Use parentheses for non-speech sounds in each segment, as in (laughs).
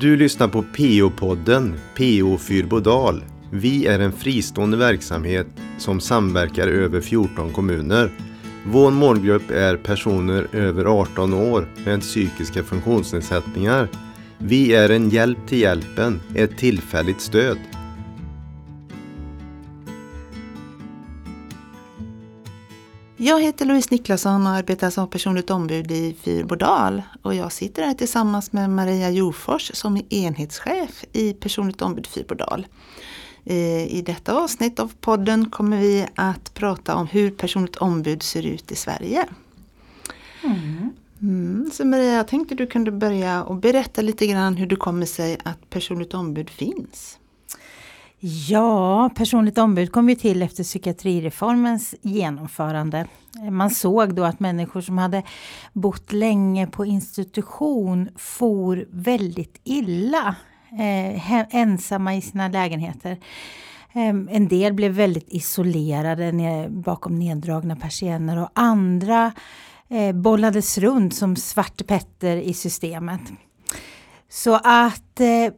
Du lyssnar på PO-podden PO Fyrbodal. Vi är en fristående verksamhet som samverkar över 14 kommuner. Vår målgrupp är personer över 18 år med psykiska funktionsnedsättningar. Vi är en hjälp till hjälpen, ett tillfälligt stöd. Jag heter Louise Niklasson och arbetar som personligt ombud i Fyrbodal. Och jag sitter här tillsammans med Maria Jofors som är enhetschef i personligt ombud Fyrbodal. Eh, I detta avsnitt av podden kommer vi att prata om hur personligt ombud ser ut i Sverige. Mm. Mm, så Maria, jag tänkte du kunde börja och berätta lite grann hur det kommer sig att personligt ombud finns. Ja, personligt ombud kom ju till efter psykiatrireformens genomförande. Man såg då att människor som hade bott länge på institution for väldigt illa. Eh, ensamma i sina lägenheter. Eh, en del blev väldigt isolerade bakom neddragna persienner och andra eh, bollades runt som Svarte Petter i systemet. Så att eh,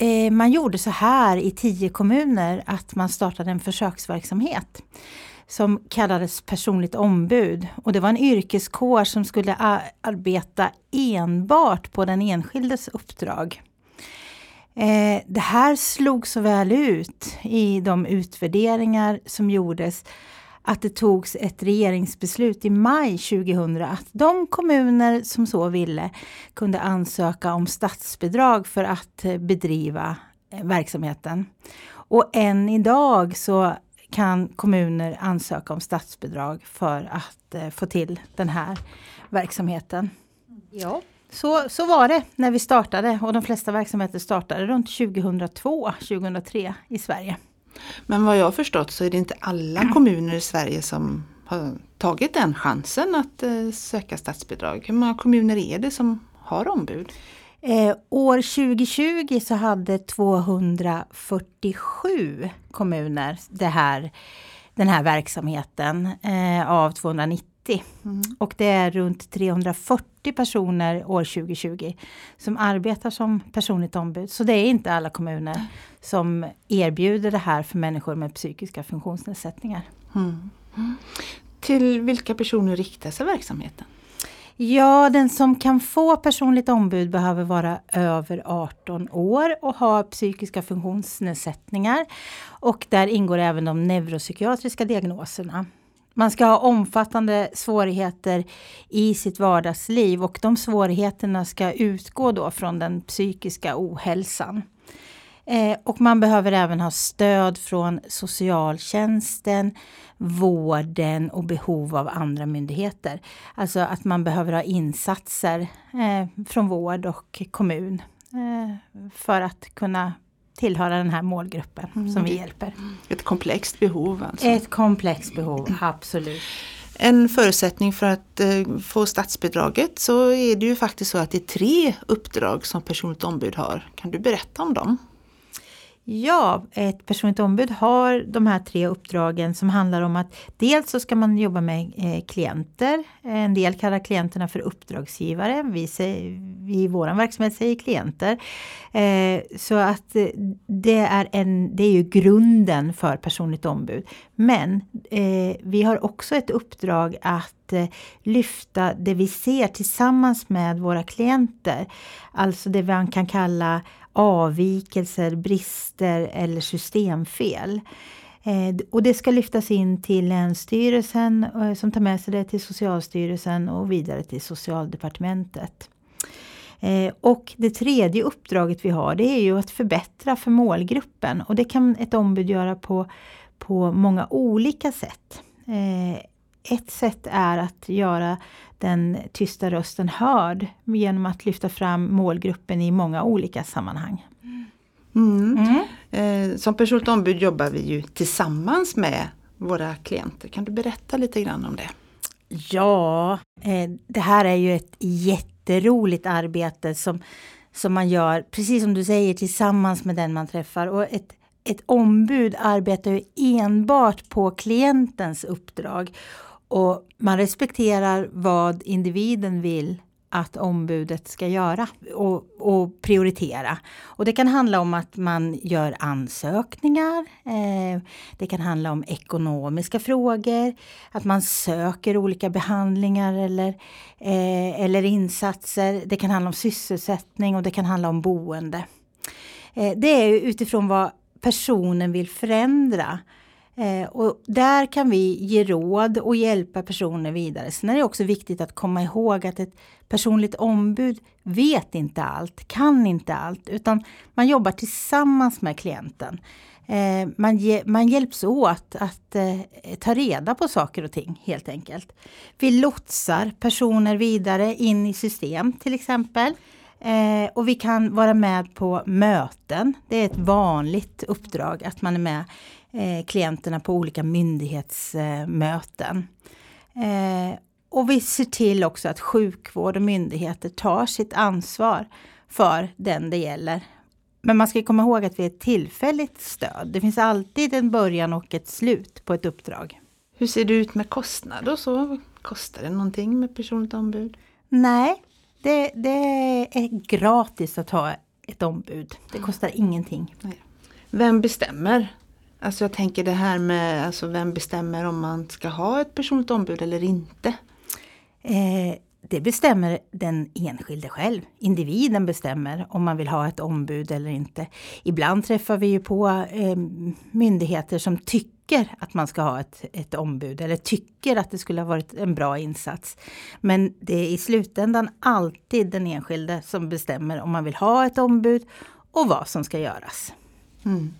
eh, man gjorde så här i tio kommuner att man startade en försöksverksamhet som kallades personligt ombud. Och det var en yrkeskår som skulle arbeta enbart på den enskildes uppdrag. Eh, det här slog så väl ut i de utvärderingar som gjordes att det togs ett regeringsbeslut i maj 2000 att de kommuner som så ville kunde ansöka om statsbidrag för att bedriva eh, verksamheten. Och än idag så kan kommuner ansöka om statsbidrag för att eh, få till den här verksamheten. Ja. Så, så var det när vi startade och de flesta verksamheter startade runt 2002-2003 i Sverige. Men vad jag har förstått så är det inte alla (clears throat) kommuner i Sverige som har tagit den chansen att eh, söka statsbidrag. Hur många kommuner är det som har ombud? Eh, år 2020 så hade 247 kommuner det här, den här verksamheten eh, av 290 Mm. Och det är runt 340 personer år 2020 som arbetar som personligt ombud. Så det är inte alla kommuner som erbjuder det här för människor med psykiska funktionsnedsättningar. Mm. Till vilka personer riktar sig verksamheten? Ja, den som kan få personligt ombud behöver vara över 18 år och ha psykiska funktionsnedsättningar. Och där ingår även de neuropsykiatriska diagnoserna. Man ska ha omfattande svårigheter i sitt vardagsliv och de svårigheterna ska utgå då från den psykiska ohälsan. Eh, och man behöver även ha stöd från socialtjänsten, vården och behov av andra myndigheter. Alltså att man behöver ha insatser eh, från vård och kommun eh, för att kunna tillhöra den här målgruppen mm. som vi hjälper. Ett komplext behov alltså? Ett komplext behov, absolut. En förutsättning för att eh, få statsbidraget så är det ju faktiskt så att det är tre uppdrag som personligt ombud har. Kan du berätta om dem? Ja, ett personligt ombud har de här tre uppdragen som handlar om att dels så ska man jobba med eh, klienter. En del kallar klienterna för uppdragsgivare. Vi, säger, vi i vår verksamhet säger klienter. Eh, så att eh, det är, en, det är ju grunden för personligt ombud. Men vi har också ett uppdrag att Eh, lyfta det vi ser tillsammans med våra klienter. Alltså det man kan kalla avvikelser, brister eller systemfel. Eh, och det ska lyftas in till Länsstyrelsen eh, som tar med sig det till Socialstyrelsen och vidare till Socialdepartementet. Och det tredje uppdraget vi har det är ju att förbättra för målgruppen och det kan ett ombud göra på, på många olika sätt. Ett sätt är att göra den tysta rösten hörd genom att lyfta fram målgruppen i många olika sammanhang. Mm. Mm. Eh, som personligt ombud jobbar vi ju tillsammans med våra klienter. Kan du berätta lite grann om det? Ja, eh, det här är ju ett jätteroligt arbete som, som man gör, precis som du säger, tillsammans med den man träffar. Och ett, ett ombud arbetar ju enbart på klientens uppdrag och man respekterar vad individen vill att ombudet ska göra och, och, prioritera. Och det kan handla om att man gör ansökningar. Eh, det kan handla om ekonomiska frågor, att man söker olika behandlingar eller, eh, eller insatser. Det kan handla om sysselsättning och det kan handla om boende. Eh, det är utifrån vad personen vill förändra. Eh, och där kan vi ge råd och hjälpa personer vidare. Sen är det också viktigt att komma ihåg att ett personligt ombud vet inte allt, kan inte allt, utan man jobbar tillsammans med klienten. Eh, man, ge, man hjälps åt att eh, ta reda på saker och ting helt enkelt. Vi lotsar personer vidare in i system till exempel. Eh, och vi kan vara med på möten. Det är ett vanligt uppdrag att man är med eh, klienterna på olika myndighetsmöten. Eh, och vi ser till också att sjukvård och myndigheter tar sitt ansvar för den det gäller. Men man ska komma ihåg att vi är ett tillfälligt stöd. Det finns alltid en början och ett slut på ett uppdrag. Hur ser det ut med kostnader och så? Kostar det någonting med personligt ombud? Nej, det, det är gratis att ha ett ombud. Det kostar ingenting. Nej. Vem bestämmer? Alltså jag tänker det här med alltså vem bestämmer om man ska ha ett personligt ombud eller inte? Eh, det bestämmer den enskilde själv. Individen bestämmer om man vill ha ett ombud eller inte. Ibland träffar vi ju på eh, myndigheter som tycker att man ska ha ett, ett ombud eller tycker att det skulle ha varit en bra insats. Men det är i slutändan alltid den enskilde som bestämmer om man vill ha ett ombud och vad som ska göras. Mm.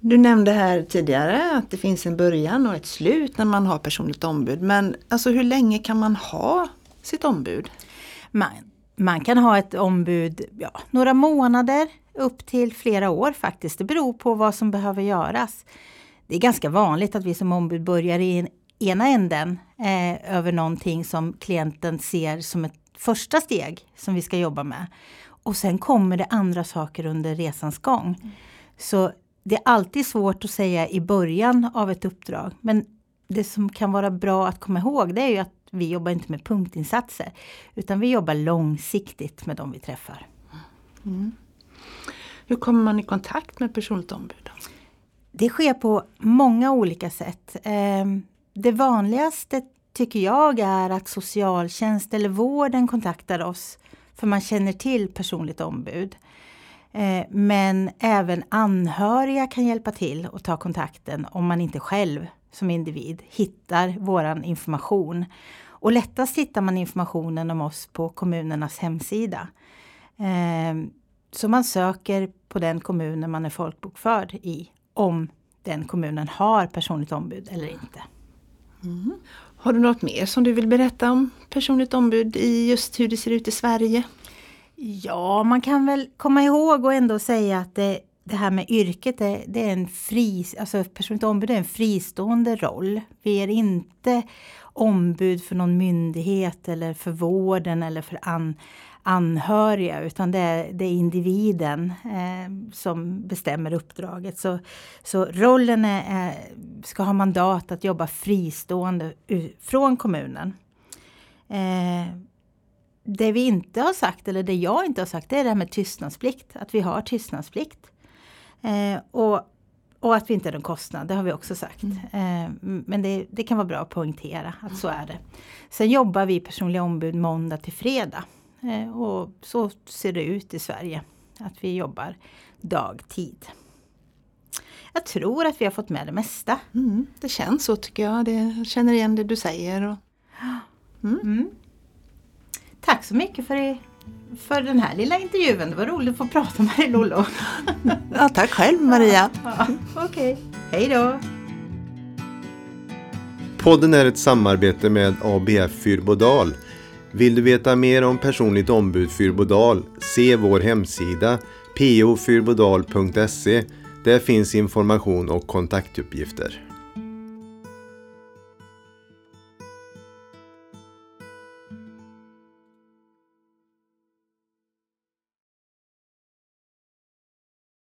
Du nämnde här tidigare att det finns en början och ett slut när man har personligt ombud. Men alltså hur länge kan man ha sitt ombud? Man, man kan ha ett ombud ja, några månader upp till flera år faktiskt. Det beror på vad som behöver göras. Det är ganska vanligt att vi som ombud börjar i ena änden eh, över någonting som klienten ser som ett första steg som vi ska jobba med. Och sen kommer det andra saker under resans gång. Mm. Så det är alltid svårt att säga i början av ett uppdrag. Men det som kan vara bra att komma ihåg det är ju att vi jobbar inte med punktinsatser. Utan vi jobbar långsiktigt med de vi träffar. Mm. Hur kommer man i kontakt med personligt ombud? Det sker på många olika sätt. Ehm, det vanligaste tycker jag är att socialtjänst eller vården kontaktar oss för man känner till personligt ombud. Eh, men även anhöriga kan hjälpa till och ta kontakten om man inte själv som individ hittar våran information. Och lättast hittar man informationen om oss på kommunernas hemsida. Ehm, så man söker på den kommunen man är folkbokförd i om den kommunen har personligt ombud eller inte. Mm. Har du något mer som du vill berätta om personligt ombud i just hur det ser ut i Sverige? Ja, man kan väl komma ihåg och ändå säga att det, det här med yrket det, det är en fri, alltså personligt ombud är en fristående roll. Vi är inte ombud för någon myndighet eller för vården eller för an, anhöriga utan det är, det är individen eh, som bestämmer uppdraget. Så, så rollen är, är, ska ha mandat att jobba fristående från kommunen. Eh, det vi inte har sagt, eller det jag inte har sagt, det är det här med tystnadsplikt. Att vi har tystnadsplikt. Eh, och, och att vi inte har någon kostnad, det har vi också sagt. Mm. Eh, men det, det, kan vara bra att poängtera att så är det. Sen jobbar vi personliga ombud måndag till fredag. Eh, och så ser det ut i Sverige. Att vi jobbar dagtid. Jag tror att vi har fått med det mesta. Mm, det känns så tycker jag. Det, jag känner igen det du säger. Och, mm. mm. Tack så mycket för, för den här lilla intervjun. Det var roligt att få prata med dig Lollo. ja, tack själv Maria. (laughs) Ja, Okej, okay. hej då. Podden är ett samarbete med ABF Fyrbodal. Vill du veta mer om personligt ombud Fyrbodal? Se vår hemsida pofyrbodal.se. Där finns information och kontaktuppgifter.